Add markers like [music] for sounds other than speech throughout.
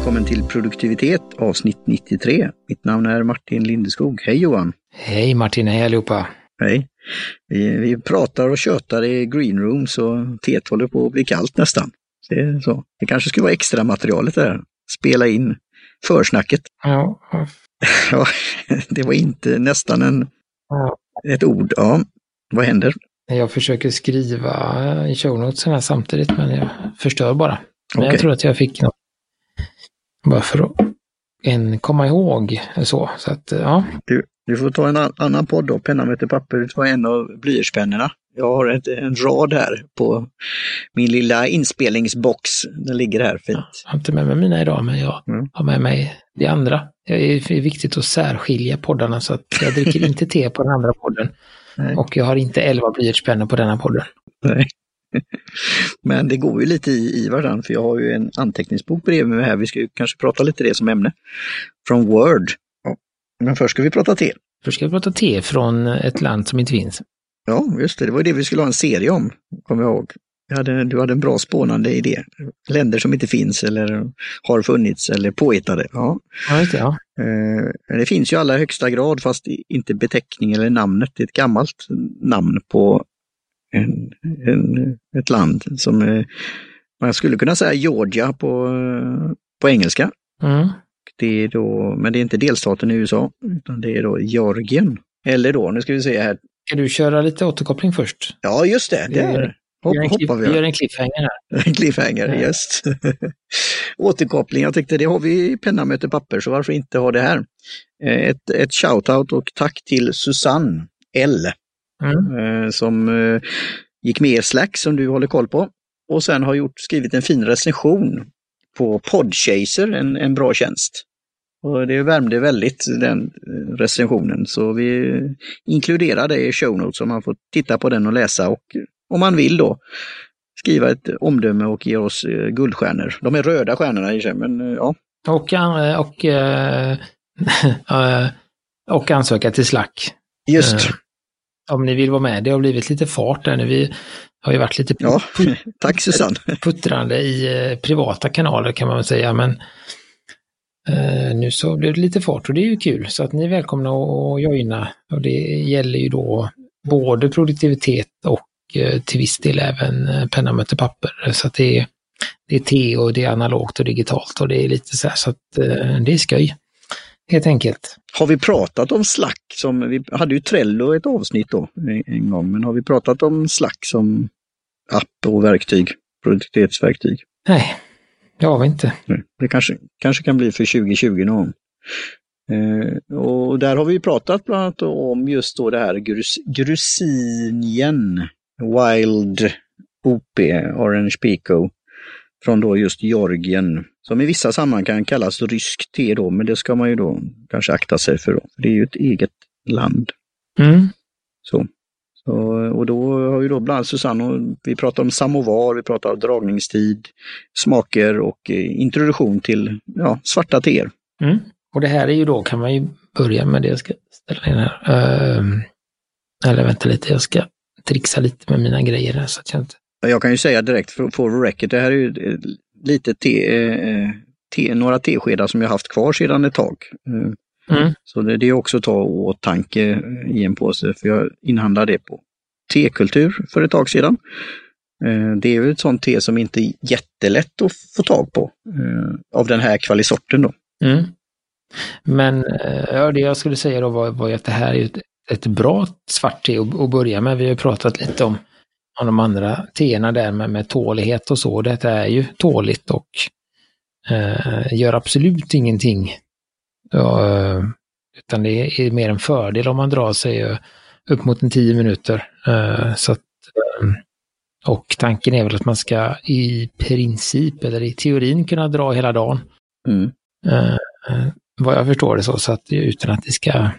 välkommen till produktivitet avsnitt 93. Mitt namn är Martin Lindeskog. Hej Johan! Hej Martin, hej allihopa! Hej! Vi, vi pratar och tjötar i greenrooms och teet håller på att bli kallt nästan. Det, är så. det kanske skulle vara extra materialet där. Spela in försnacket. [laughs] Ja. ja, det var inte nästan en, ja. ett ord. Ja, vad händer? Jag försöker skriva i show notesen här samtidigt, men jag förstör bara. Men Okej. jag tror att jag fick något. Bara för att en komma ihåg så. Så att, ja. Du, du får ta en an- annan podd då, penna möter papper. Du tar en av blyertspennorna. Jag har ett, en rad här på min lilla inspelningsbox. Den ligger här fint. Jag har inte med mig mina idag, men jag Mm. har med mig det andra. Det är viktigt att särskilja poddarna så att jag dricker [laughs] inte te på den andra podden. Nej. Och jag har inte elva blyertspennor på denna podden. Nej. [laughs] Men det går ju lite i, i varandra för jag har ju en anteckningsbok bredvid mig här. Vi ska ju kanske prata lite det som ämne. Från Word. Ja. Men först ska vi prata te. Först ska vi prata te från ett land som inte finns. Ja, just det. Det var ju det vi skulle ha en serie om, kommer jag ihåg. Hade, du hade en bra spånande idé. Länder som inte finns eller har funnits eller påhittade. Ja. Ja, det, ja. Eh, Det finns ju i allra högsta grad fast inte beteckning eller namnet. Det är ett gammalt namn på en, en, ett land som eh, man skulle kunna säga Georgia på, på engelska. Mm. Det är då, men det är inte delstaten i USA utan det är då Georgien. Eller då, nu ska vi se här. Ska du köra lite återkoppling först? Ja, just det. Där gör- Hopp, gör hoppar vi vi. gör en cliffhanger här. [laughs] En cliffhanger, Ja. just. [laughs] Återkoppling, jag tyckte det har vi i penna möter papper, så varför inte ha det här? Eh, Ett, ett shoutout och tack till Susanne L Mm. eh, som eh, gick med i Slack som du håller koll på. Och sen har gjort, skrivit en fin recension på Podchaser, en, en bra tjänst. Och det värmde väldigt den eh, recensionen så vi inkluderar det i show notes så man får titta på den och läsa och om man vill då skriva ett omdöme och ge oss guldstjärnor. De är röda stjärnorna i och sig, men ja. Och, och, [laughs] eh, och ansöka till Slack. Just, Om ni vill vara med. Det har blivit lite fart där nu. Vi har ju varit lite ja. [laughs] Tack Susanne. puttrande i eh, privata kanaler kan man väl säga. Men eh, nu så blev det lite fart och det är ju kul. Så att ni är välkomna att joina. Och det gäller ju då både produktivitet och eh, till viss del även penna möter papper. Så att det är, det är te och det är analogt och digitalt och det är lite så här så att det är skoj. Helt enkelt. Har vi pratat om Slack som, vi hade ju Trello ett avsnitt då en- gång, men har vi pratat om Slack som app och verktyg, produktivitetsverktyg? Nej, det har vi inte. Det kanske, kanske kan bli för 2020 någon. Eh, och där har vi pratat bland annat om just då det här grus, Grusinien Wild OP Orange Pico från då just Georgien som i vissa sammanhang kan kallas rysk te då, men det ska man ju då kanske akta sig för. Då. Det är ju ett eget land. Mm. Så. Så, och då har ju då bland annat Susanne, och vi pratar om samovar, vi pratar om dragningstid, smaker och eh, introduktion till ja, svarta teer. Mm. Och det här är ju då, kan man ju börja med det, jag ska ställa in här. Ehm, eller vänta lite, jag ska trixa lite med mina grejer här så att jag inte... Jag kan ju säga direkt för, for the record, det här är ju eh, lite te, eh, te, några teskedar som jag haft kvar sedan ett tag. Eh, Mm. Så det, det är också att ta åtanke i en påse, för jag inhandlade det på tekultur för ett tag sedan. Det är ju ett sånt te som inte är jättelätt att få tag på av den här kvalisorten då. Mm. Men ja, det jag skulle säga då var, var att det här är ett, ett bra svart te att, att börja med. Vi har ju pratat lite om, om de andra teerna där med, med tålighet och så. Detta är ju tåligt och eh, gör absolut ingenting. Ja, eh, utan det är mer en fördel om man drar sig eh, upp mot en tio minuter. Eh, så att, eh, och tanken är väl att man ska i princip, eller i teorin, kunna dra hela dagen. Mm. Eh, vad jag förstår det så, så att utan att det ska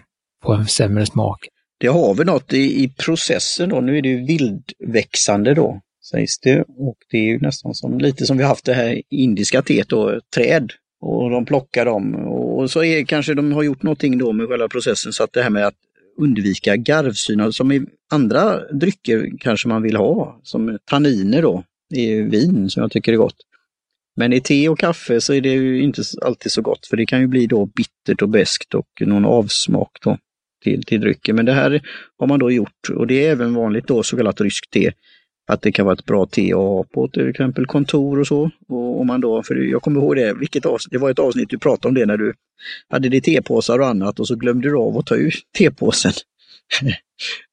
få en sämre smak. Det har vi något i, i processen då, nu är det ju vildväxande då, sägs det. Och det är ju nästan som lite som vi haft det här indiska teet då, träd. Och de plockar dem och så är kanske de har gjort någonting då med själva processen så att det här med att undvika garvsyra alltså som i andra drycker kanske man vill ha, som tanniner då i vin som jag tycker är gott. Men i te och kaffe så är det ju inte alltid så gott för det kan ju bli då bittert och beskt och någon avsmak då till, till drycken. Men det här har man då gjort och det är även vanligt då så kallat ryskt te. Att det kan vara ett bra te att ha på till exempel kontor och så. Och om man då, för jag kommer ihåg det, vilket avsnitt, det var ett avsnitt du pratade om det när du hade ditt tepåsar och annat och så glömde du av att ta ut [laughs] tepåsen.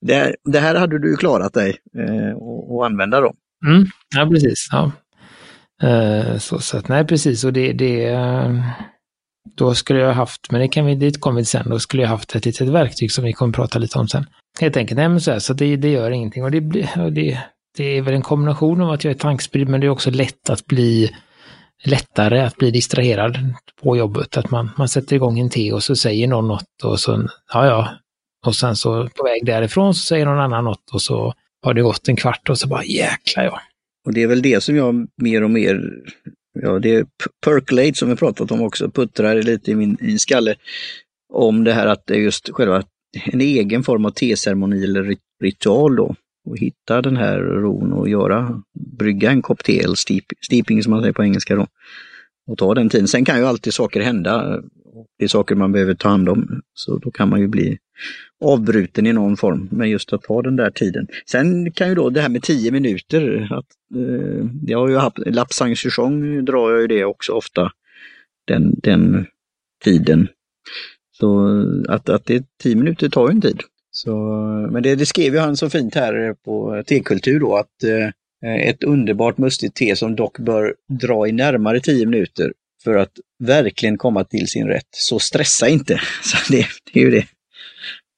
det, det här hade du klarat dig eh, att använda då. Mm, ja, precis. Ja. Eh, så, så att, nej, precis. Och det, det, eh, då skulle jag haft, men det kan vi, dit kommer vi sen, då skulle jag haft ett litet verktyg som vi kommer prata lite om sen. Helt enkelt, nej men så, här, så det, det gör ingenting. Och det, och det, det är väl en kombination av att jag är tankspridd, men det är också lätt att bli lättare att bli distraherad på jobbet. Att man, man sätter igång en te och så säger någon något och så, ja ja. Och sen så på väg därifrån så säger någon annan något och så har det gått en kvart och så bara jäklar ja. Och det är väl det som jag mer och mer, ja det är percolate som vi pratat om också, puttrar lite i min, i min skalle. Om det här att det är just själva en egen form av teceremoni eller ritual då. Och hitta den här ron och göra, brygga en kopp te, eller steep, steeping som man säger på engelska då. Och ta den tiden. Sen kan ju alltid saker hända. Det är saker man behöver ta hand om. Så då kan man ju bli avbruten i någon form, men just att ta den där tiden. Sen kan ju då det här med 10 minuter, att, eh, jag har ju haft, Lapsang Chuchong drar jag ju det också ofta, den, den tiden. Så att, att det är 10 minuter tar ju en tid. Så, men det, det skrev ju han så fint här på Tekultur då att eh, ett underbart mustigt te som dock bör dra i närmare 10 minuter för att verkligen komma till sin rätt. Så stressa inte! [laughs] Så det, det är ju det.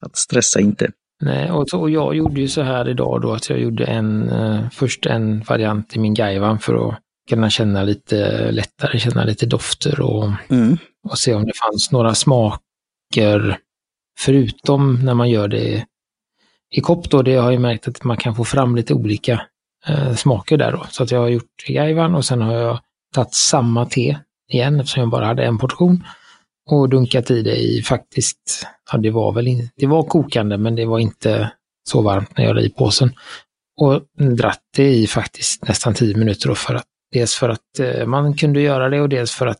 Att stressa inte. Nej, och, så, och jag gjorde ju så här idag då att jag gjorde en, eh, först en variant i min Gaivan för att kunna känna lite lättare, känna lite dofter och, mm. och se om det fanns några smaker förutom när man gör det i kopp då, det har jag märkt att man kan få fram lite olika eh, smaker där då. Så att jag har gjort i Gaivan och sen har jag tagit samma te igen eftersom jag bara hade en portion och dunkat i det i faktiskt, ja det var väl in, det var kokande men det var inte så varmt när jag la i påsen. Och dratt det i faktiskt nästan tio minuter då för att dels för att eh, man kunde göra det och dels för att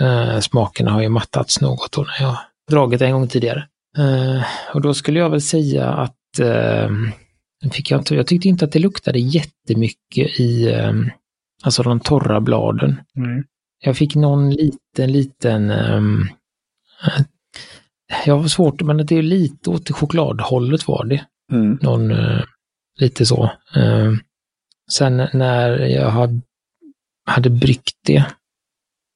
eh, smakerna har ju mattats något då när jag dragit en gång tidigare. Eh, och då skulle jag väl säga att eh, fick jag, inte, jag tyckte inte att det luktade jättemycket i eh, alltså de torra bladen. Mm. Jag fick någon liten, liten... Um, jag var svårt, men det är lite åt chokladhållet var det. Mm. Någon, uh, lite så. Uh, sen när jag hade, hade bryggt det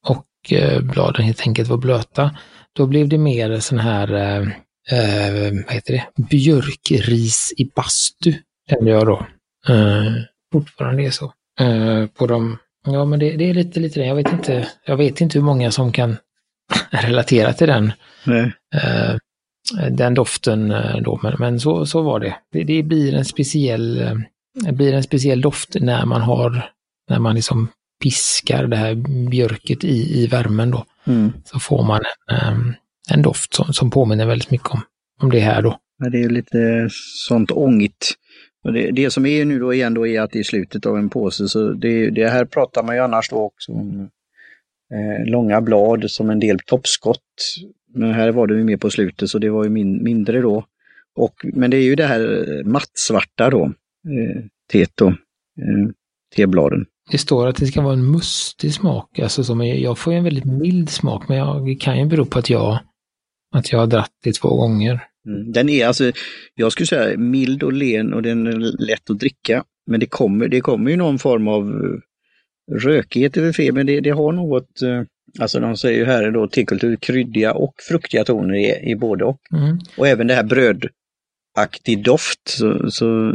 och uh, bladen helt enkelt var blöta, då blev det mer sån här, uh, vad heter det, björkris i bastu, kände jag då. fortfarande är så. på de Ja, men det, det, är lite, lite det. Jag vet, inte, jag vet inte hur många som kan [laughs] relatera till den, eh, den doften eh, då, men, men så, så var det. det. det. blir en speciell, eh, blir en speciell doft när man har, när man liksom piskar det här björket i, i värmen då. Mm. Så får man en, eh, en doft som, som påminner väldigt mycket om, om det här då. Ja, det är lite sånt ångigt det, det som är nu då igen då är att det är slutet av en påse, så det, det här pratar man ju annars då också om eh, långa blad som en del toppskott. Men här var det ju mer på slutet så det var ju min, mindre då. Och, men det är ju det här eh, mattsvarta då, eh, teet eh, tebladen. Det står att det ska vara en mustig smak, alltså som jag, jag får en väldigt mild smak, men jag, det kan ju bero på att jag, att jag har dratt det två gånger. Mm. Den är alltså, jag skulle säga mild och len och den är lätt att dricka. Men det kommer, det kommer ju någon form av eh, rökighet över fel, men det, det har något, eh, alltså de säger ju här då tekultur, kryddiga och fruktiga toner i, i både och. Mm. Och även det här brödaktig doft. Så, så,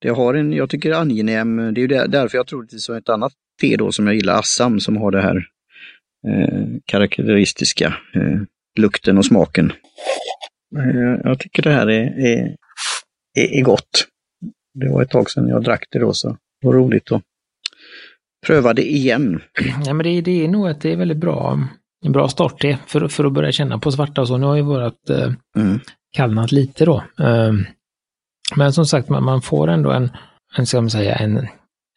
det har en, jag tycker angenäm, det är ju där, därför jag tror det är ett annat te då som jag gillar, Assam, som har det här eh, karaktäristiska eh, lukten och smaken. Eh, jag tycker det här är, är, är, gott. Det var ett tag sedan jag drack det då, så det var roligt att pröva det igen. Ja, men det, det är nog att det är väldigt bra, en bra start det, för, för att börja känna på svarta och så. Nu har ju vårat eh, mm. kallnat lite då. Eh, men som sagt, man, man får ändå en, en, ska man säga, en,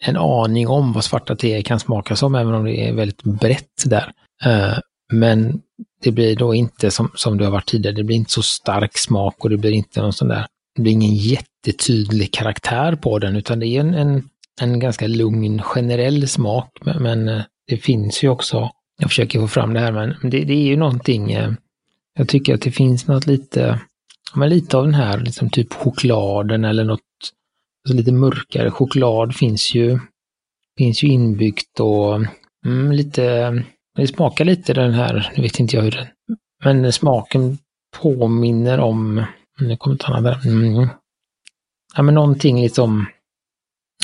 en aning om vad svarta te kan smaka som, även om det är väldigt brett där. Uh, men det blir då inte som, som det har varit tidigare, det blir inte så stark smak och det blir inte någon sån där, det blir ingen jättetydlig karaktär på den, utan det är en, en, en ganska lugn generell smak. Men, men eh, det finns ju också, jag försöker få fram det här, men det, det är ju någonting, eh, jag tycker att det finns något lite, men lite av den här liksom typ chokladen eller något alltså lite mörkare choklad finns ju, finns ju inbyggt och mm, lite det smakar lite den här, nu vet inte jag hur den, men smaken påminner om, nu kommer ett annat där, mm. ja men någonting liksom,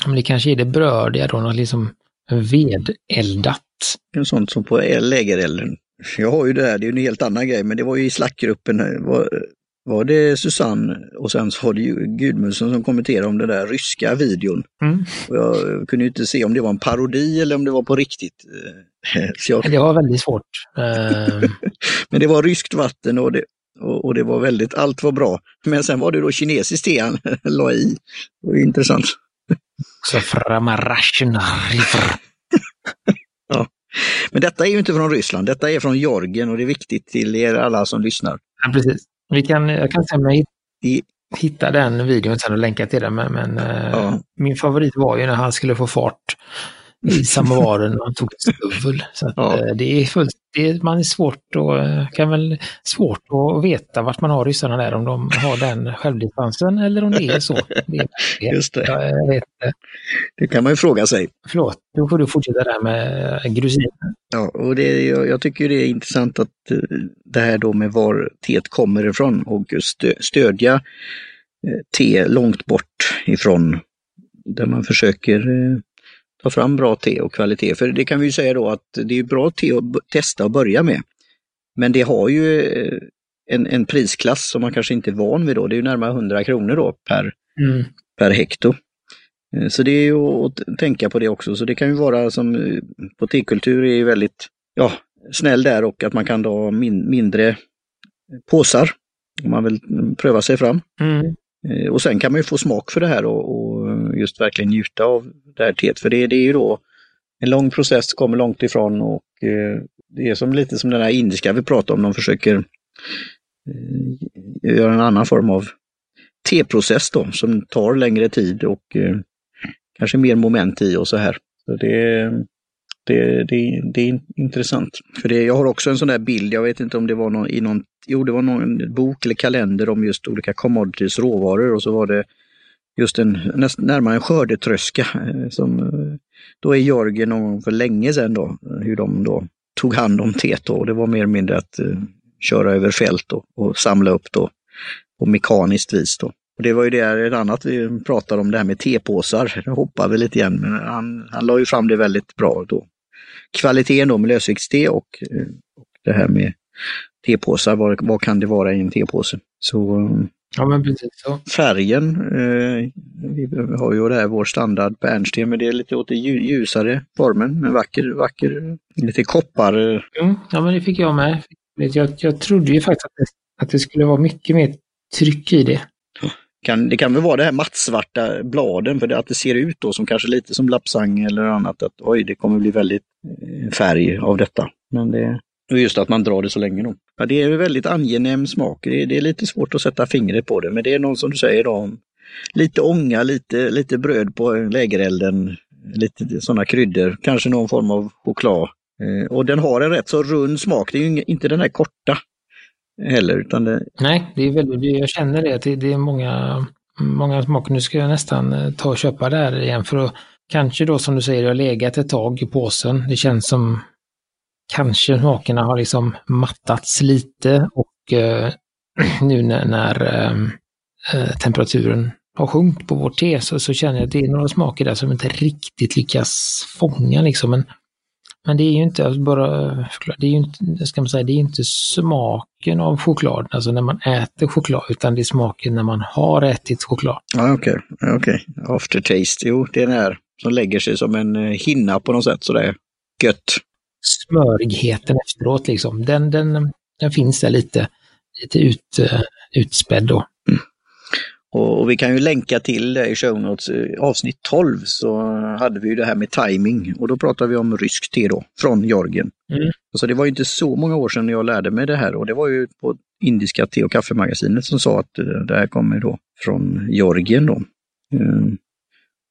men det kanske är det brödiga då, något liksom vedeldat. Sånt som på lägerelden. Jag har ju det här, det är ju en helt annan grej, men det var ju i slackgruppen, var, var det Susanne och sen så var det ju Gudmundsson som kommenterade om den där ryska videon. Mm. Och jag kunde ju inte se om det var en parodi eller om det var på riktigt. [laughs] Jag... Det var väldigt svårt. Eh, [laughs] Men det var ryskt vatten och det, och, och, det var väldigt, allt var bra. Men sen var det då kinesiskt te han [laughs] la i. Det var intressant. Så framaraschen Ja. Men detta är ju inte från Ryssland, detta är från Jorgen och det är viktigt till er alla som lyssnar. Ja, precis. Vi kan, jag kan se om jag hittar den videon sen och länka till den. Men, men eh, ja. min favorit var ju när han skulle få fart i [laughs] samovaren och han tog ett stuvel. Så att, ja. Eh, det är fullt, det är, man är svårt och eh, kan väl svårt att veta vart man har ryssarna där, om de har den självdistansen eller om det är så. [laughs] Det är, Just det. Jag vet Det kan man ju fråga sig. Förlåt, då får du fortsätta där med grusinen. Ja, och det, jag, jag tycker det är intressant att eh, det här då med var teet kommer ifrån och stödja te långt bort ifrån där man försöker ta fram bra te och kvalitet. För det kan vi ju säga då att det är bra te att testa och börja med. Men det har ju eh, en, en prisklass som man kanske inte är van vid då. Det är ju närmare 100 kronor då per, mm. per hekto. Eh, så det är ju att tänka på det också. Så det kan ju vara som eh, på tekultur är väldigt ja, snäll där och att man kan ha min, mindre påsar om man vill pröva sig fram. Mm. Och sen kan man ju få smak för det här och, och just verkligen njuta av det här teet. För det, det är ju då en lång process, kommer långt ifrån och eh, det är som lite som den här indiska vi pratade om, de försöker eh, göra en annan form av teprocess då som tar längre tid och eh, kanske mer moment i och så här. Så det, det, det, det är intressant. För det, jag har också en sån där bild, jag vet inte om det var någon, i någon, jo det var någon bok eller kalender om just olika commodities, råvaror och så var det just en, näst, närmare en skördetröska eh, som eh, då är Jörgen någon gång för länge sedan då, hur de då tog hand om teet och det var mer eller mindre att uh, köra över fält då, och samla upp då på mekaniskt vis då. Och det var ju det ett annat vi pratade om, det här med tepåsar. Det hoppar vi lite igen, men han, han la ju fram det väldigt bra då. Kvaliteten då med lösviktste och, och det här med tepåsar, vad, vad kan det vara i en tepåse? Så Ja, men precis så. Färgen, eh, vi har ju det här vår standard bärnsten, men det är lite åt det ljusare formen, men vacker, vacker, lite koppar. Mm, ja, men det fick jag med. Jag, jag trodde ju faktiskt att det, att det skulle vara mycket mer tryck i det. Kan, det kan väl vara det här mattsvarta bladen, för det, att det ser ut då som kanske lite som lapsang eller annat, att oj, det kommer bli väldigt eh, färg av detta. Men det, och just att man drar det så länge då. Ja, det är en väldigt angenäm smak. Det är, det är, lite svårt att sätta fingret på det, men det är någon som du säger då, lite ånga, lite, lite bröd på lägerelden, lite sådana kryddor, kanske någon form av choklad. Eh, och den har en rätt så rund smak. Det är ju inte den här korta heller. Utan det... Nej, det är väldigt, jag känner det. Det är många, många smaker. Nu ska jag nästan eh, ta och köpa det här igen för att kanske då som du säger, det har legat ett tag i påsen. Det känns som kanske smakerna har liksom mattats lite och eh, [clears throat] nu när, när ehm, eh, temperaturen har sjunkit på vårt te så, så, känner jag att det är några smaker där som inte riktigt lyckas fånga liksom. Men, men det är ju inte alltså bara, det är ju inte, ska man säga, det är inte smaken av choklad, alltså när man äter choklad, utan det är smaken när man har ätit choklad. Ja, okej, okay. okej. Okay. Aftertaste, jo, det är den här som lägger sig som en eh, hinna på något sätt sådär gött smörigheten efteråt liksom. Den, den, den finns där lite, lite ut, uh, utspädd då. Mm. Och, och, vi kan ju länka till det i show notes. Avsnitt 12 så hade vi ju det här med timing och då pratade vi om rysk te då, från Georgien. Mm. Så det var ju inte så många år sedan jag lärde mig det här och det var ju på indiska te och kaffemagasinet som sa att det här kommer då från Georgien då. Mm.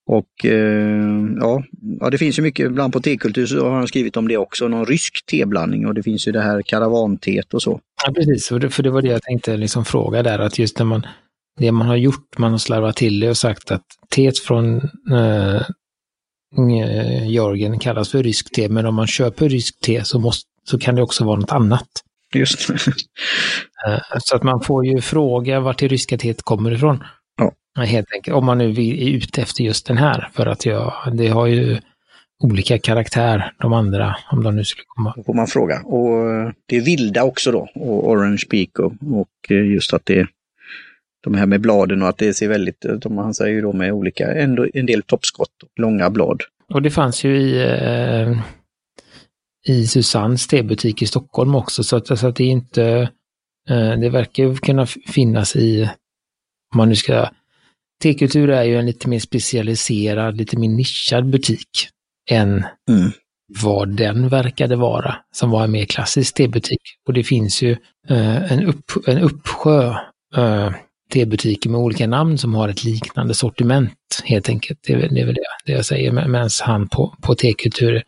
Och eh, ja, ja, det finns ju mycket, ibland på tekultur så har han skrivit om det också, någon rysk teblandning och det finns ju det här karavanteet och så. Ja precis, för det, för det var det jag tänkte liksom fråga där, att just när man, det man har gjort, man har slarvat till det och sagt att teet från eh, Georgien kallas för rysk te, men om man köper rysk te så, måste, så kan det också vara något annat. Just eh, Så att man får ju fråga vart det ryska teet kommer ifrån. Helt enkelt, om man nu är ute efter just den här. För att jag, det har ju olika karaktär, de andra, om de nu skulle komma. Då får man fråga. Och eh, det är vilda också då, och Orange Peak och, och eh, just att det de här med bladen och att det ser väldigt, som han säger då med olika, ändå en del toppskott och långa blad. Och det fanns ju i, eh, i Susannes tebutik i Stockholm också, så att, så att det är inte, eh, det verkar kunna finnas i, om man nu ska Tekultur är ju en lite mer specialiserad, lite mer nischad butik än mm. vad den verkade vara, som var en mer klassisk tebutik. Och det finns ju eh, en, upp, en uppsjö eh, tebutiker med olika namn som har ett liknande sortiment helt enkelt. Det är det, är väl det, det jag säger, medan han på, på tekultur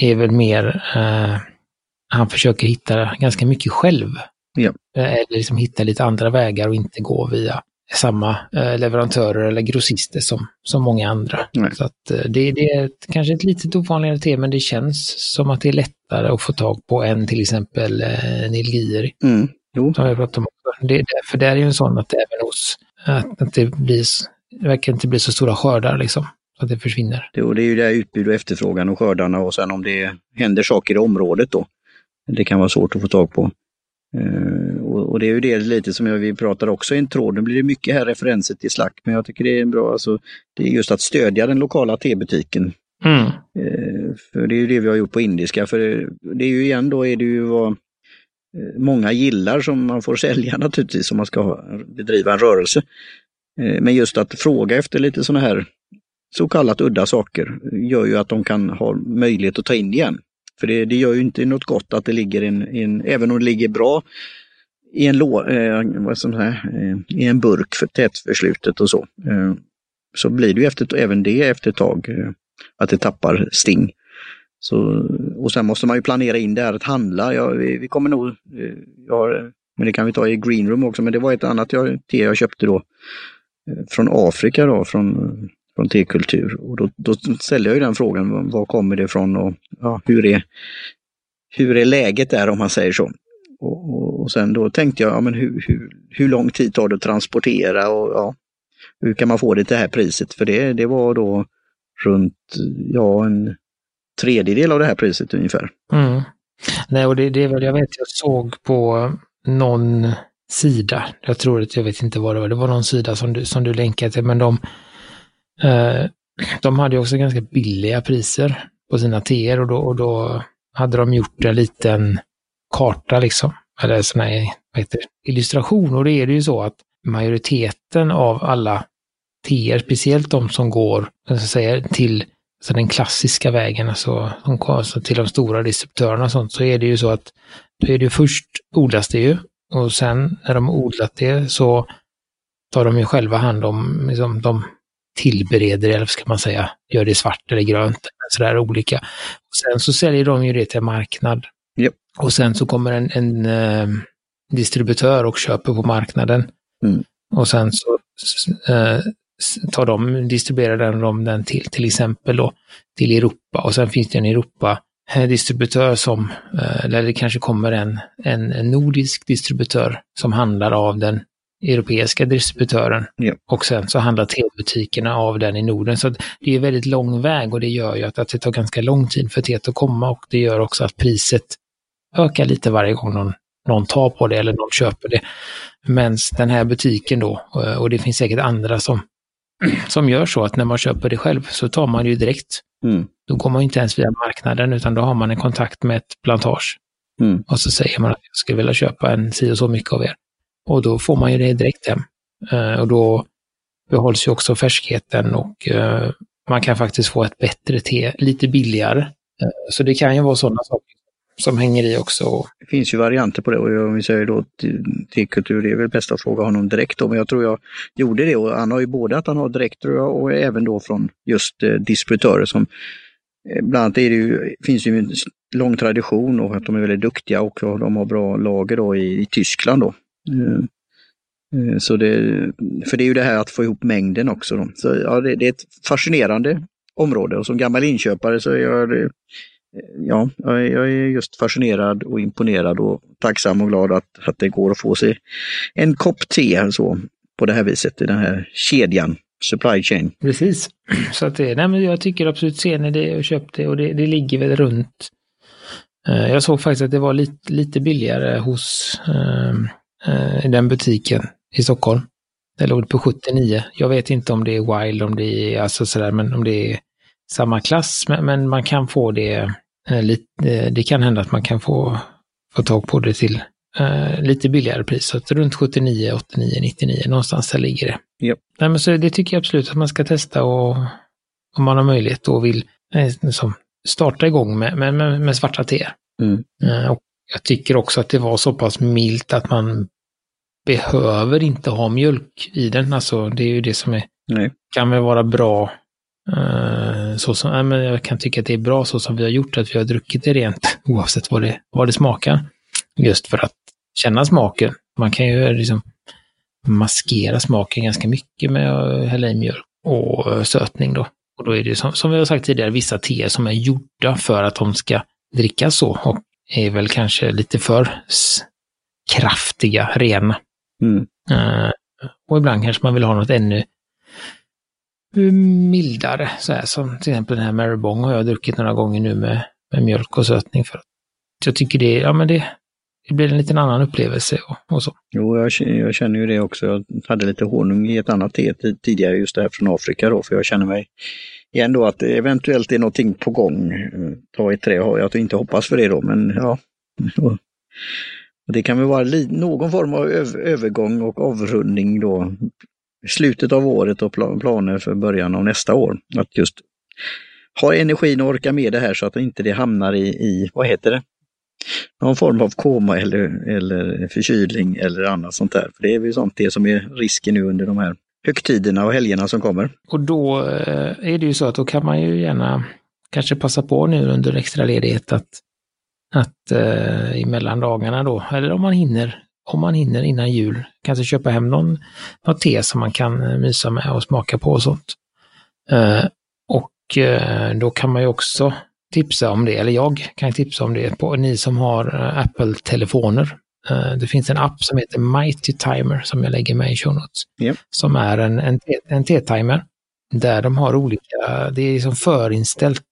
är väl mer, eh, han försöker hitta ganska mycket själv. Ja. Eh, eller liksom hitta lite andra vägar och inte gå via samma eh, leverantörer eller grossister som, som många andra. Nej. Så att, eh, det, det är ett, kanske ett lite ovanligare te, men det känns som att det är lättare att få tag på än till exempel eh, Nilgiri. Mm. Jo. Som om. Det, för det är ju en sån att även hos, att, att det blir, det verkar inte bli så stora skördar liksom. Att det försvinner. Det, det är ju det utbud och efterfrågan och skördarna och sen om det händer saker i området då. Det kan vara svårt att få tag på. Uh, och, det är ju det lite som jag, vi pratar också i en tråd. Nu blir det mycket här referenser till Slack, men jag tycker det är en bra, alltså, det är just att stödja den lokala tebutiken. Mm. Uh, för det är ju det vi har gjort på indiska, för det, det är ju igen då är det ju vad uh, många gillar som man får [laughs] sälja naturligtvis om man ska bedriva en rörelse. Men just att fråga efter lite sådana här så kallat udda saker gör ju att de kan ha möjlighet att ta in igen. För det, det gör ju inte något gott att det ligger en, en även om det ligger bra i en, lå, eh, vad som här, eh, i en burk för tätförslutet och så. Eh, så blir det ju efter, även det efter ett tag eh, att det tappar sting. Så, och sen måste man ju planera in det här att handla. Ja, vi, vi kommer nog, eh, jag men det kan vi ta i greenroom också, men det var ett annat jag, te jag köpte då eh, från Afrika då, från från tekultur. Och då, då ställer jag ju den frågan, var kommer det ifrån och ja, hur, är, hur är läget där om man säger så. Och, och, och sen då tänkte jag, ja, men hur, hur, hur lång tid tar det att transportera och ja, hur kan man få det till det här priset? För det, det var då runt, ja, en tredjedel av det här priset ungefär. Mm. Nej, och det, det är väl, jag vet, jag såg på någon sida, jag tror att, jag vet inte vad det var, det var någon sida som du, som du länkade till, men de, Eh, de hade också ganska billiga priser på sina teer och då, och då hade de gjort en liten karta liksom, eller sån här vad heter det, illustration. Och det är det ju så att majoriteten av alla teer, speciellt de som går så säga, till alltså den klassiska vägen, alltså, alltså till de stora distributörerna och sånt, så är det ju så att då är det ju först odlas det ju och sen när de odlat det så tar de ju själva hand om liksom, de tillbereder eller ska man säga, gör det svart eller grönt, sådär olika. Och sen så säljer de ju det till marknad. Yep. Och sen så kommer en, en eh, distributör och köper på marknaden. Mm. Och sen så eh, tar de, distribuerar den, de den till till exempel då till Europa och sen finns det en Europa eh, distributör som, eller det kanske kommer en, en nordisk distributör som handlar av den europeiska distributören. Ja. Och sen så handlar tebutikerna av den i Norden. Så det är väldigt lång väg och det gör ju att, att det tar ganska lång tid för teet att komma och det gör också att priset ökar lite varje gång någon, någon tar på det eller någon köper det. Men den här butiken då, och det finns säkert andra som, [clears throat] som gör så att när man köper det själv så tar man det ju direkt. Mm. Då går man inte ens via marknaden utan då har man en kontakt med ett plantage. Mm. Och så säger man att jag skulle vilja köpa en si och så mycket av er. Och då får man ju det direkt hem. Eh, och då behålls ju också färskheten och eh, man kan faktiskt få ett bättre te lite billigare. Eh, så det kan ju vara sådana saker som hänger i också. Det finns ju varianter på det och om vi säger då tekultur, det är väl bäst att fråga honom direkt då, men jag tror jag gjorde det och han har ju både att han har direkt tror jag och även då från just eh, distributörer som eh, Bland annat är det ju, finns ju en lång tradition och att de är väldigt duktiga och de har bra lager då i, i Tyskland. Då. Eh, eh, så det, för det är ju det här att få ihop mängden också. Då. Så, ja, det, det, är ett fascinerande område och som gammal inköpare så är jag eh, ja, jag är just fascinerad och imponerad och tacksam och glad att, att det går att få sig en kopp te så, på det här viset i den här kedjan, supply chain. Precis. [clears throat] Så att det, nej men jag tycker absolut, ser ni det och köp det och det, det ligger väl runt. Jag såg faktiskt att det var lite, lite billigare hos ehm, uh, uh, den butiken i Stockholm. Det låg på 79. Jag vet inte om det är Wild, om det är alltså sådär, men om det är samma klass, men, men man kan få det Eh, lite, det kan hända att man kan få, få tag på det till eh, lite billigare pris. Så att runt 79, 89, 99 någonstans där ligger det. Yep. Nej, men så det tycker jag absolut att man ska testa och om man har möjlighet och vill eh, liksom, starta igång med, med, med, med svarta te. Mm. Eh, och jag tycker också att det var så pass milt att man behöver inte ha mjölk i den. Alltså det är ju det som är, Nej. kan väl vara bra Uh, så som, äh, men jag kan tycka att det är bra så som vi har gjort, att vi har druckit det rent [laughs] oavsett vad det, vad det smakar. Just för att känna smaken. Man kan ju liksom maskera smaken ganska mycket med att hälla i mjölk och sötning då. Och då är det som, som vi har sagt tidigare, vissa teer som är gjorda för att de ska drickas så och är väl kanske lite för kraftiga, rena. Mm. Uh, och ibland kanske man vill ha något ännu mildare. Så här, som till exempel den här Marybong har jag druckit några gånger nu med, med mjölk och sötning. För att jag tycker det, ja, men det, det blir en liten annan upplevelse och, och så. Jo, jag, jag, känner ju det också. Jag hade lite honung i ett annat te tidigare, just det här från Afrika då, för jag känner mig igen då att det eventuellt är någonting på gång. Ta i trä har jag inte hoppas för det då, men ja. Och det kan väl vara någon form av övergång och avrundning då slutet av året och planer för början av nästa år. Att just ha energin och orka med det här så att inte det hamnar i, i vad heter det, någon form av koma eller, eller förkylning eller annat sånt där. För Det är väl sånt det som är risken nu under de här högtiderna och helgerna som kommer. Och då eh, är det ju så att då kan man ju gärna kanske passa på nu under extra ledighet att, att eh, i mellandagarna då, eller om man hinner, om man hinner innan jul, kanske köpa hem någon, något te som man kan eh, mysa med och smaka på och sånt. Eh, och eh, då kan man ju också tipsa om det, eller jag kan tipsa om det på ni som har eh, Apple-telefoner. Eh, det finns en app som heter Mighty Timer som jag lägger med i show notes. Yep. Som är en, en, en te-timer där de har olika, det är som förinställt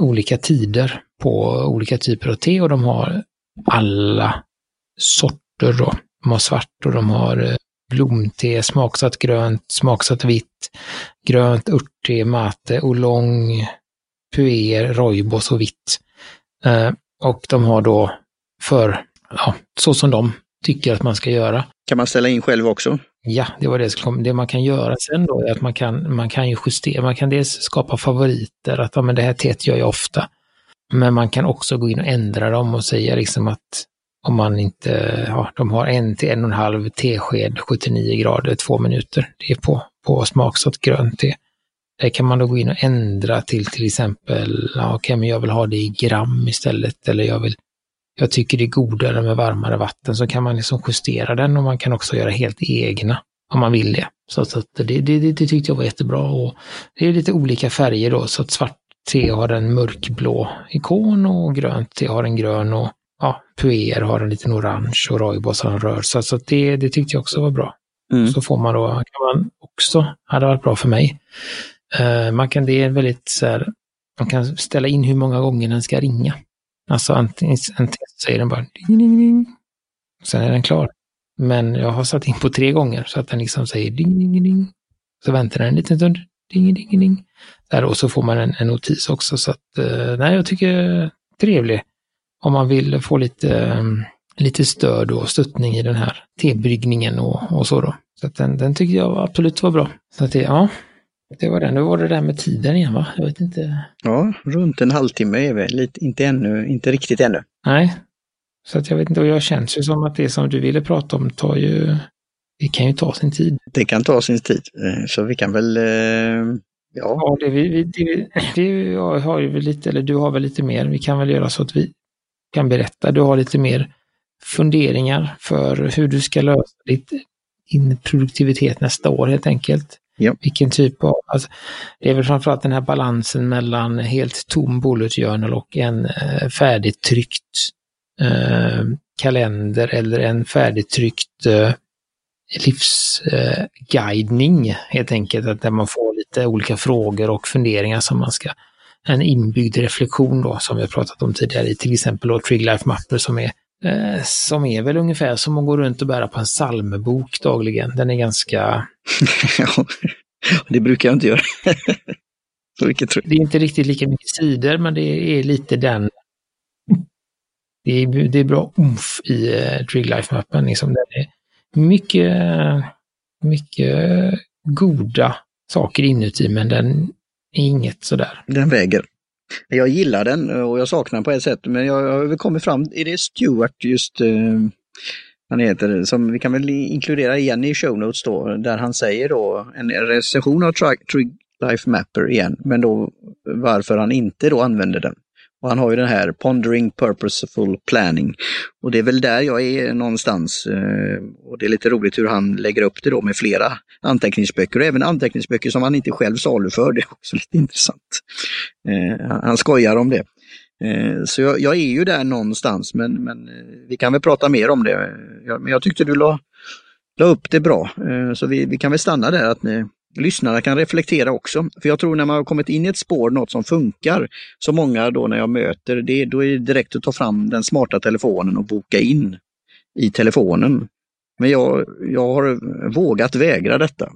olika tider på olika typer av te och de har alla sorter sorter då. De har svart och de har eh, blomte, smaksatt grönt, smaksatt vitt, grönt, örtte, mate, oolong, puer, rooibos och vitt. Eh, och de har då för, ja, så som de tycker att man ska göra. Kan man ställa in själv också? Ja, det var det som kom. Det man kan göra sen då är att man kan, man kan ju justera, man kan dels skapa favoriter, att ja, men det här teet gör jag ofta. Men man kan också gå in och ändra dem och säga liksom att om man inte, ja, de har en till en och en halv tesked 79 grader, två minuter. Det är på, på smaksatt grönt te. Där kan man då gå in och ändra till till exempel, ja, okej, okay, men jag vill ha det i gram istället, eller jag vill, jag tycker det är godare med varmare vatten, så kan man liksom justera den och man kan också göra helt egna om man vill det. Så, det, det, det, det tyckte jag var jättebra och det är lite olika färger då, så att svart te har en mörkblå ikon och grönt te har en grön och ja, Puer har en liten orange och Roibos har en röd. Så, så det, det tyckte jag också var bra. Mm. Så får man då, kan man också, hade varit bra för mig. Uh, man kan, det är väldigt så här, man kan ställa in hur många gånger den ska ringa. Alltså antingen, antingen säger den bara ding, ding, ding. Sen är den klar. Men jag har satt in på tre gånger så att den liksom säger ding, ding, ding. Så väntar den en liten stund. Ding, ding, ding. Där och så får man en, en notis också. Så att, uh, nej, jag tycker trevlig om man vill få lite, eh, lite stöd och stöttning i den här tebryggningen och, och så då. Så att den, den tycker jag absolut var bra. Så att det, ja, det var den. Nu var det där med tiden igen va? Jag vet inte. Ja, runt en halvtimme är vi. Lite, inte ännu, inte riktigt ännu. Nej. Så att jag vet inte, och jag känns ju som att det som du ville prata om tar ju, det kan ju ta sin tid. Det kan ta sin tid, eh, så vi kan väl, eh, ja. Ja, det, vi, det, [clears throat] det, jag har ju lite, eller du har väl lite mer, vi kan väl göra så att vi kan berätta, du har lite mer funderingar för hur du ska lösa ditt, din produktivitet nästa år helt enkelt. Ja. Vilken typ av, alltså, det är väl framförallt den här balansen mellan helt tom bullet journal och en eh, färdigtryckt eh, kalender eller en färdigtryckt eh, livsguidning eh, helt enkelt, att där man får lite olika frågor och funderingar som man ska, en inbyggd reflektion då som vi har pratat om tidigare i till exempel då Trig Life Mapper som är eh, som är väl ungefär som att gå runt och bära på en psalmbok dagligen. Den är ganska... [laughs] ja, det brukar jag inte göra. [laughs] Det är inte riktigt lika mycket sidor, men det är lite den... Det är, det är bra umf i uh, Trig Life-mappen. Liksom. Den är mycket, mycket goda saker inuti, men den är inget sådär. Den väger. Jag gillar den eh, och jag saknar den på ett sätt, men jag har kommit fram, är det Stuart just, uh, han heter, som vi kan väl inkludera igen i show notes då, där han säger då en recension av Trig Life Mapper igen, men då varför han inte då använder den. Och han har ju den här Pondering Purposeful Planning. Och det är väl där jag är någonstans. Eh, och det är lite roligt hur han lägger upp det då med flera anteckningsböcker och även anteckningsböcker som han inte själv saluför. Det är också [laughs] lite intressant. Eh, han skojar om det. Eh, så jag, jag är ju där någonstans men, men vi kan väl prata mer om det. Men jag tyckte du la, la upp det bra. Så vi, vi kan väl stanna där att ni, lyssnarna kan reflektera också. För jag tror när man har kommit in i ett spår, något som funkar, så många då när jag möter det, då är det direkt att ta fram den smarta telefonen och boka in i telefonen. Men jag, jag har vågat vägra detta,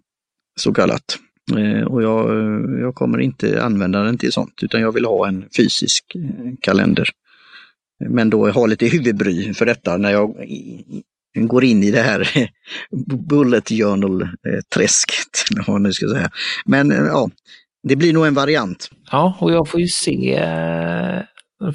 så kallat. Eh, och jag, jag kommer inte använda den till sånt, utan jag vill ha en fysisk eh, kalender. Men då ha lite huvudbry för detta när jag går in i det här [laughs] bullet journal-träsket. Eh, [laughs] nu ska säga. Men eh, ja, det blir nog en variant. Ja, och jag får ju se, eh,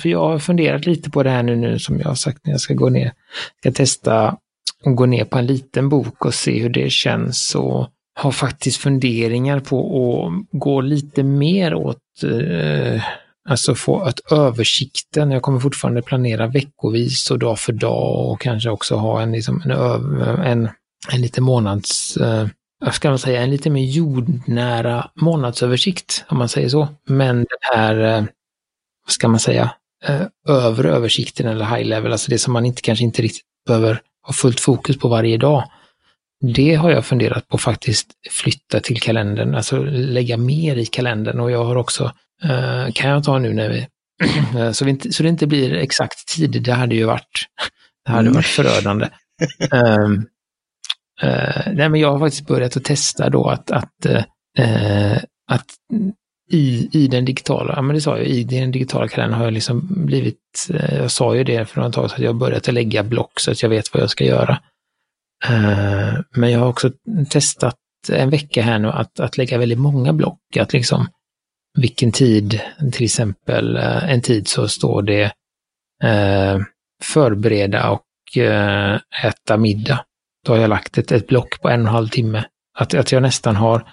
för jag har funderat lite på det här nu, nu som jag har sagt när jag ska gå ner, ska testa och gå ner på en liten bok och se hur det känns och har faktiskt funderingar på att gå lite mer åt eh, Alltså få att översikten, jag kommer fortfarande planera veckovis och dag för dag och kanske också ha en, liksom, en, en, en lite månads, eh, ska man säga, en lite mer jordnära månadsöversikt, om man säger så. Men den här, eh, vad ska man säga, eh, övre översikten eller high level, alltså det som man inte, kanske inte riktigt behöver ha fullt fokus på varje dag. Det har jag funderat på faktiskt flytta till kalendern, alltså lägga mer i kalendern och jag har också Uh, kan jag ta nu när vi... [clears throat] så, vi inte, så det inte blir exakt tid, det hade ju varit, det hade mm. varit förödande. uh, [laughs] uh, nej, men jag har faktiskt börjat att testa då att, att, att i, i den digitala, ja men det sa jag, i den digitala kalendern har jag liksom blivit, jag sa ju det för ett tag sedan, att jag har börjat att lägga block så att jag vet vad jag ska göra. men jag har också testat en vecka här nu att, att lägga väldigt många block, att liksom vilken tid, till exempel eh, en tid så står det eh, förbereda och eh, äta middag. Då har jag lagt ett, ett block på en och en halv timme. Att, att jag nästan har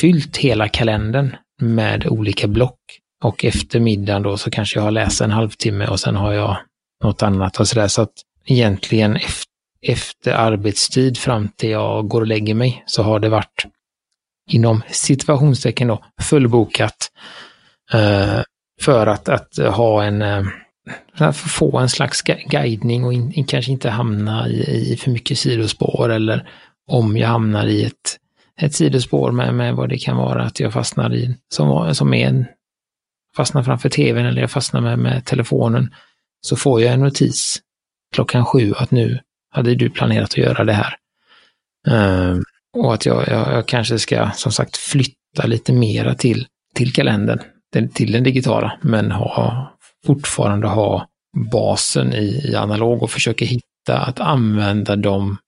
fyllt hela kalendern med olika block. Och efter middagen då så kanske jag har läst en halvtimme och sen har jag något annat och sådär. Så att egentligen efter, efter arbetstid fram till jag går och lägger mig så har det varit inom situationstecken då, fullbokat eh, för att, att ha en eh, få en slags guidning och in, kanske inte hamna i, i, för mycket sidospår eller om jag hamnar i ett, ett sidospår med, med vad det kan vara att jag fastnar i, som, som är en, fastnar framför tvn eller jag fastnar med, med telefonen, så får jag en notis klockan sju att nu hade du planerat att göra det här. Um, och att jag, jag, jag, kanske ska som sagt flytta lite mera till, till kalendern, till den digitala, men ha, fortfarande ha basen i, i analog och försöka hitta att använda dem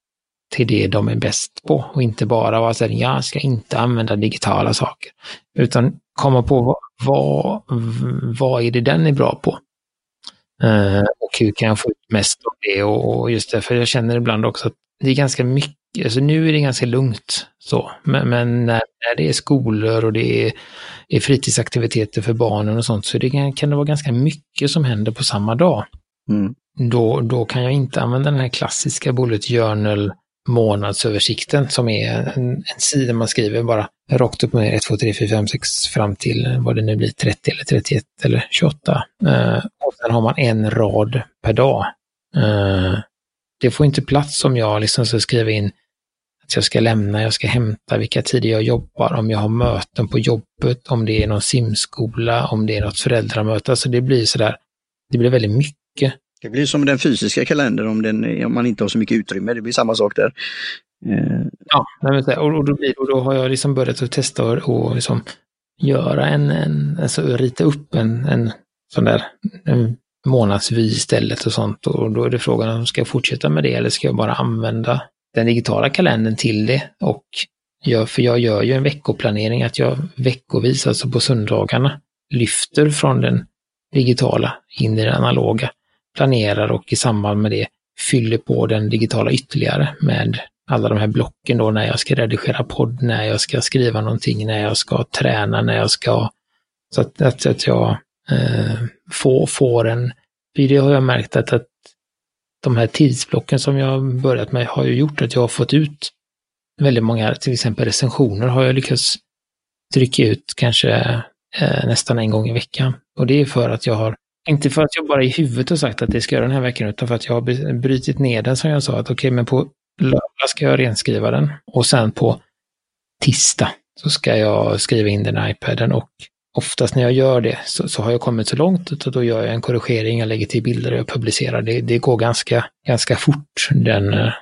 till det de är bäst på och inte bara vara så här, jag ska inte använda digitala saker. Utan komma på vad, vad, vad är det den är bra på? Eh, och hur kan jag få ut mest av det? Och, och just därför jag känner ibland också att det är ganska mycket, alltså nu är det ganska lugnt så, men, men när, när, det är skolor och det är, är fritidsaktiviteter för barnen och sånt så det kan, kan det vara ganska mycket som händer på samma dag. Mm. Då, då kan jag inte använda den här klassiska bullet journal månadsöversikten som är en, en sida man skriver bara rakt upp och ner 1, 2, 3, 4, 5, 6 fram till vad det nu blir 30 eller 31 eller 28. Eh, och sen har man en rad per dag. Eh, det får inte plats om jag liksom ska skriva in att jag ska lämna, jag ska hämta, vilka tider jag jobbar, om jag har möten på jobbet, om det är någon simskola, om det är något föräldramöte. Alltså det blir sådär, det blir väldigt mycket. Det blir som den fysiska kalendern om, den, om man inte har så mycket utrymme. Det blir samma sak där. Eh. Ja, och, och, då blir, och då har jag liksom börjat att testa och, och liksom göra en, en, alltså rita upp en, en sån där en månadsvy istället och sånt. Och då är det frågan om ska jag fortsätta med det eller ska jag bara använda den digitala kalendern till det. Och gör, för jag gör ju en veckoplanering att jag veckovis, alltså på söndagarna, lyfter från den digitala in i den analoga planerar och i samband med det fyller på den digitala ytterligare med alla de här blocken då när jag ska redigera podd, när jag ska skriva någonting, när jag ska träna, när jag ska... Så att, att, att jag eh, får, får en... Det har jag märkt att, att de här tidsblocken som jag börjat med har ju gjort att jag har fått ut väldigt många, till exempel recensioner har jag lyckats trycka ut kanske eh, nästan en gång i veckan. Och det är för att jag har inte för att jag bara i huvudet har sagt att det ska göra den här veckan, utan för att jag har brutit ner den som jag sa. Att okej, okay, men på lördag ska jag renskriva den och sen på tisdag så ska jag skriva in den i iPaden och oftast när jag gör det så, så har jag kommit så långt att då gör jag en korrigering, jag lägger till bilder och jag publicerar. Det, det går ganska, ganska fort, den, eh,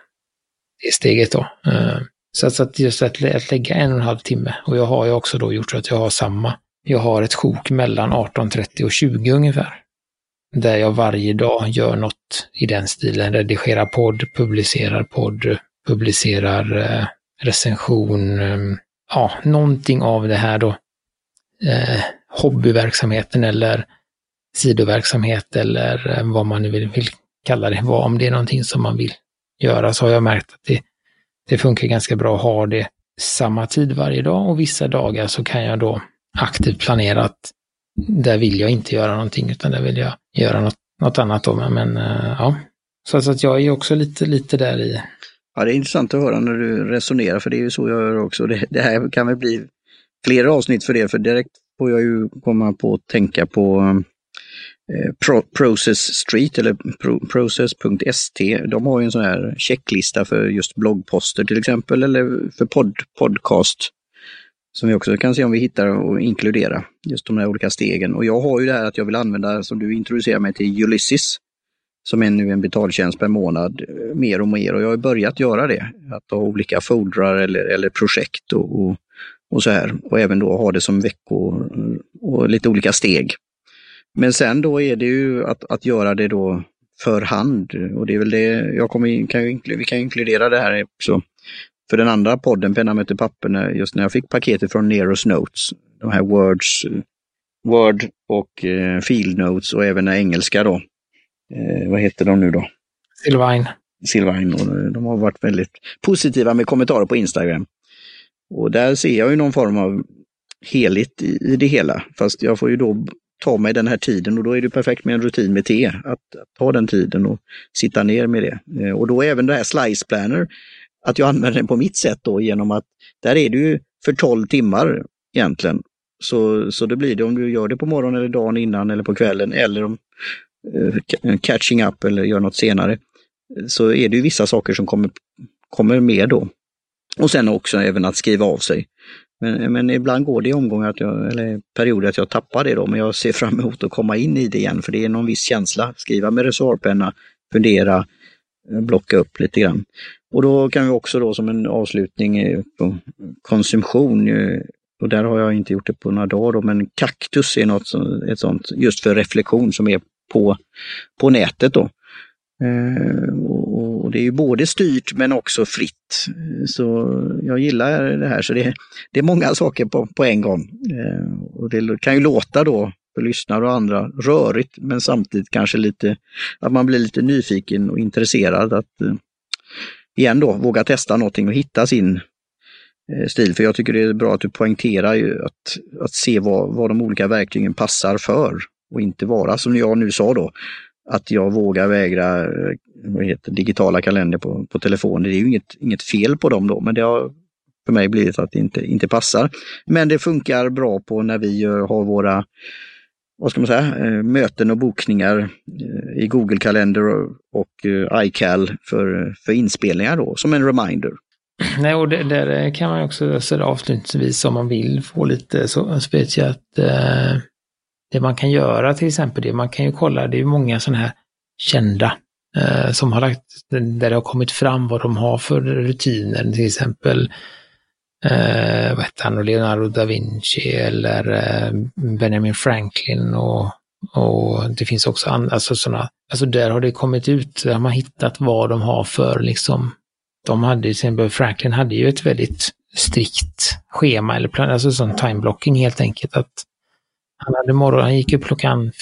det steget då. Eh, så, så att just att, att lägga en och en halv timme och jag har ju också då gjort så att jag har samma. Jag har ett sjok mellan 18.30 och 20 ungefär där jag varje dag gör något i den stilen. Redigerar podd, publicerar podd, publicerar eh, recension, ja, någonting av det här då. Eh, hobbyverksamheten eller sidoverksamhet eller eh, vad man nu vill, vill kalla det. Vad, om det är någonting som man vill göra så har jag märkt att det, det funkar ganska bra att ha det samma tid varje dag och vissa dagar så kan jag då aktivt planera att där vill jag inte göra någonting utan där vill jag göra något, något annat då. Men eh, ja, så, så att jag är också lite, lite där i. Ja, det är intressant att höra när du resonerar, för det är ju så jag gör också. Det, det här kan väl bli flera avsnitt för det, för direkt får jag ju komma på att tänka på eh, Pro, Process Street eller Pro, Process.st. De har ju en sån här checklista för just bloggposter till exempel, eller för pod podcast som vi också kan se om vi hittar och inkludera, just de här olika stegen. Och jag har ju det här att jag vill använda, som du introducerar mig till, Ulysses, som är nu en betaltjänst per månad, eh, mer och mer. Och jag har börjat göra det, att ha olika foldrar eller, eller projekt och, och, och så här. Och även då ha det som veckor och lite olika steg. Men sen då är det ju att, att göra det då för hand och det är väl det jag kommer, kan ju, vi kan inkludera det här också för den andra podden, Penna möter papper, just när jag fick paketet från Neros Notes, de här Words, Word och eh, Field Notes och även engelska då. Eh, vad heter de nu då? Silvine. Silvine, och de har varit väldigt positiva med kommentarer på Instagram. Och där ser jag ju någon form av heligt i, det hela, fast jag får ju då ta mig den här tiden och då är det perfekt med en rutin med te, att, att ta den tiden och sitta ner med det. Eh, och då även det här Slice Planner att jag använder den på mitt sätt då genom att där är det ju för 12 timmar egentligen. Så, så det blir det om du gör det på morgonen eller dagen innan eller på kvällen eller om eh, catching up eller gör något senare. Så är det ju vissa saker som kommer, kommer med då. Och sen också även att skriva av sig. Men, men ibland går det i omgångar, att jag, eller perioder att jag tappar det då, men jag ser fram emot att komma in i det igen för det är någon viss känsla. Skriva med reservpenna, fundera, eh, blocka upp lite grann. Och då kan vi också då som en avslutning eh, på konsumtion, eh, och där har jag inte gjort det på några dagar då, men kaktus är något ett sånt just för reflektion som är på, på nätet då. Eh, det är ju både styrt men också fritt. Så jag gillar det här. Så det, det är många saker på, på en gång. Eh, och det kan ju låta då för lyssnare och andra rörigt men samtidigt kanske lite att man blir lite nyfiken och intresserad att eh, igen då våga testa någonting och hitta sin eh, stil. För jag tycker det är bra att du poängterar ju att, att se vad, vad de olika verktygen passar för och inte vara som jag nu sa då, att jag vågar vägra eh, vad heter, digitala kalender på, på telefonen. Det är ju inget, inget fel på dem då, men det har för mig blivit att det inte, inte passar. Men det funkar bra på när vi har våra vad ska man säga, eh, möten och bokningar eh, i Google Kalender och, iCal för, för inspelningar då, som en reminder. Nej, och det, där kan man också säga avslutningsvis om man vill få lite så vet jag att eh, det man kan göra till exempel, det man kan ju kolla, det är många sådana här kända eh, som har lagt, där det har kommit fram vad de har för rutiner, till exempel eh, vad heter han, Leonardo da Vinci eller eh, Benjamin Franklin och, och det finns också andra, alltså sådana, alltså där har det kommit ut, där har man hittat vad de har för liksom, de hade till exempel, Franklin hade ju ett väldigt strikt schema eller plan, alltså sån timeblocking helt enkelt att han hade morgon, han gick upp klockan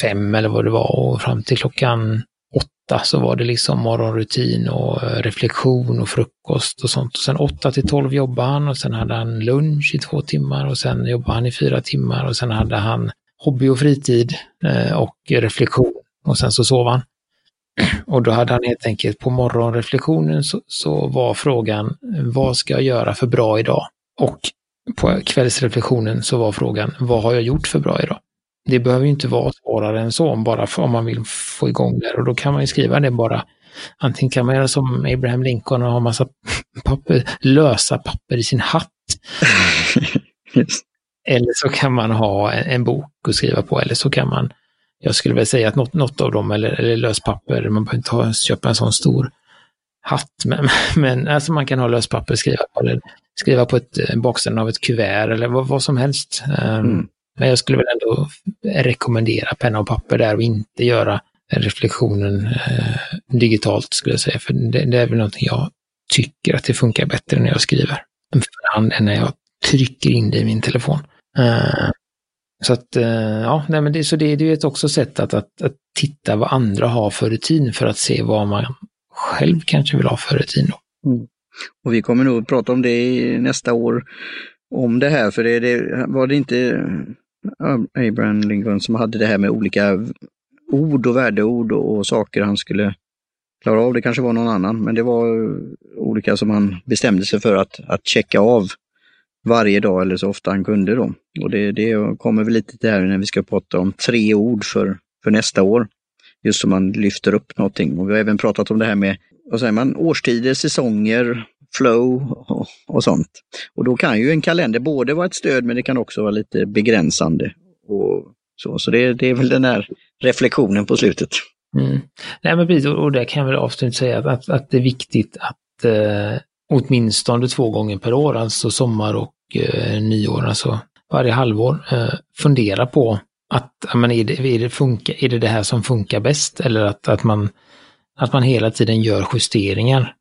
fem eller vad det var och fram till klockan åtta så var det liksom morgonrutin och eh, reflektion och frukost och sånt. Och sen åtta till tolv jobbade han och sen hade han lunch i två timmar och sen jobbade han i fyra timmar och sen hade han hobby och fritid eh, och reflektion och sen så sov han. [clears throat] Och då hade han helt enkelt på morgonreflektionen så, så var frågan vad ska jag göra för bra idag? Och på kvällsreflektionen så var frågan vad har jag gjort för bra idag? Det behöver ju inte vara svårare än så, bara för om man vill få igång det. Och då kan man ju skriva det bara. Antingen kan man göra som Abraham Lincoln och ha massa [laughs] papper, lösa papper i sin hatt. [laughs] yes. Eller så kan man ha en, en, bok att skriva på, eller så kan man, jag skulle väl säga att något, något av dem, eller, eller löspapper, man behöver inte ha, köpa en sån stor hatt, men, [laughs] men alltså man kan ha löspapper, skriva på, eller skriva på ett, baksidan av ett kuvert eller vad, vad som helst. Ehm, mm. Men jag skulle väl ändå rekommendera penna och papper där och inte göra reflektionen eh, digitalt skulle jag säga. För det, det, är väl någonting jag tycker att det funkar bättre när jag skriver för än när jag trycker in det i min telefon. Uh, så att, uh, ja, nej men det, så det, det är ett också sätt att, att, att, titta vad andra har för rutin för att se vad man själv kanske vill ha för rutin. Mm. Och vi kommer nog prata om det nästa år, om det här, för det, det var det inte eh, Abraham Lincoln som hade det här med olika ord och värdeord och, och saker han skulle klara av. Det kanske var någon annan, men det var olika som han bestämde sig för att, att checka av varje dag eller så ofta han kunde. Då. Och det, det kommer väl lite där när vi ska prata om tre ord för, för nästa år. Just som man lyfter upp någonting. Och vi har även pratat om det här med vad säger man, årstider, säsonger, flow och, och, sånt. Och då kan ju en kalender både vara ett stöd men det kan också vara lite begränsande. Och så så det, det är väl den här reflektionen på slutet. Mm. Nej men precis, och det kan jag väl avslutningsvis säga att, att, att, det är viktigt att eh, åtminstone två gånger per år, alltså sommar och eh, nyår, alltså varje halvår, eh, fundera på att men är, det, är, det funkar, är det det här som funkar bäst eller att, att, man, att man hela tiden gör justeringar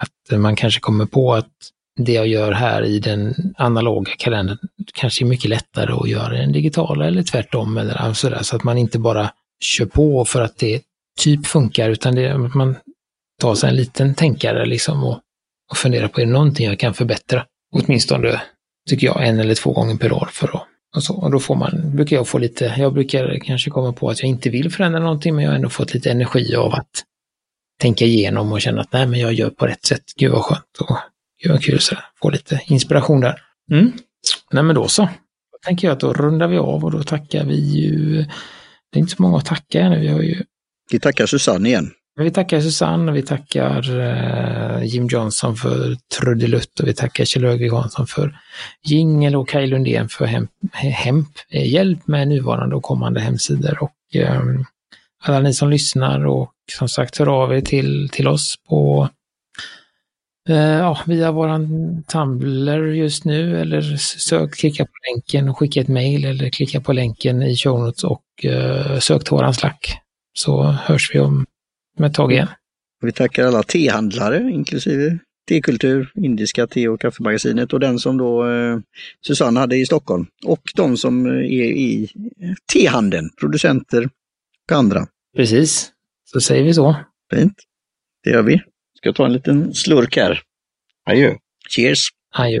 att man kanske kommer på att det jag gör här i den analoga kalendern kanske är mycket lättare att göra i den digitala eller tvärtom. Eller sådär, så att man inte bara kör på för att det typ funkar, utan det, man tar sig en liten tänkare liksom och, och funderar på är det någonting jag kan förbättra. Åtminstone, tycker jag, en eller två gånger per år för att och så. Och då får man, brukar jag få lite, jag brukar kanske komma på att jag inte vill förändra någonting, men jag har ändå fått lite energi av att tänka igenom och känna att nej, men jag gör på rätt sätt. Gud vad skönt och gud vad kul så få lite inspiration där. Mm. Nej, men då så. Då tänker jag att då rundar vi av och då tackar vi ju. Det är inte så många att tacka nu. Vi har ju. Vi tackar Susanne igen. Vi tackar Susanne och vi tackar eh, Jim Johnson för trudelutt och vi tackar Kjell Högvik Hansson för jingel och Kaj Lundén för hemp, hemp, hjälp med nuvarande och kommande hemsidor. Och ehm, alla ni som lyssnar och som sagt hör av er till, till oss på eh, ja, via våran Tumblr just nu eller sök, klicka på länken och skicka ett mejl eller klicka på länken i show notes och eh, sök till våran Slack. Så hörs vi om med ett tag igen. Vi tackar alla tehandlare, inklusive Tekultur, Indiska te och kaffemagasinet och den som då eh, Susanne hade i Stockholm. Och de som är i tehandeln, producenter och andra. Precis, så säger vi så. Fint, det gör vi. Ska ta en liten slurk här. Adjö. Cheers! Adjö.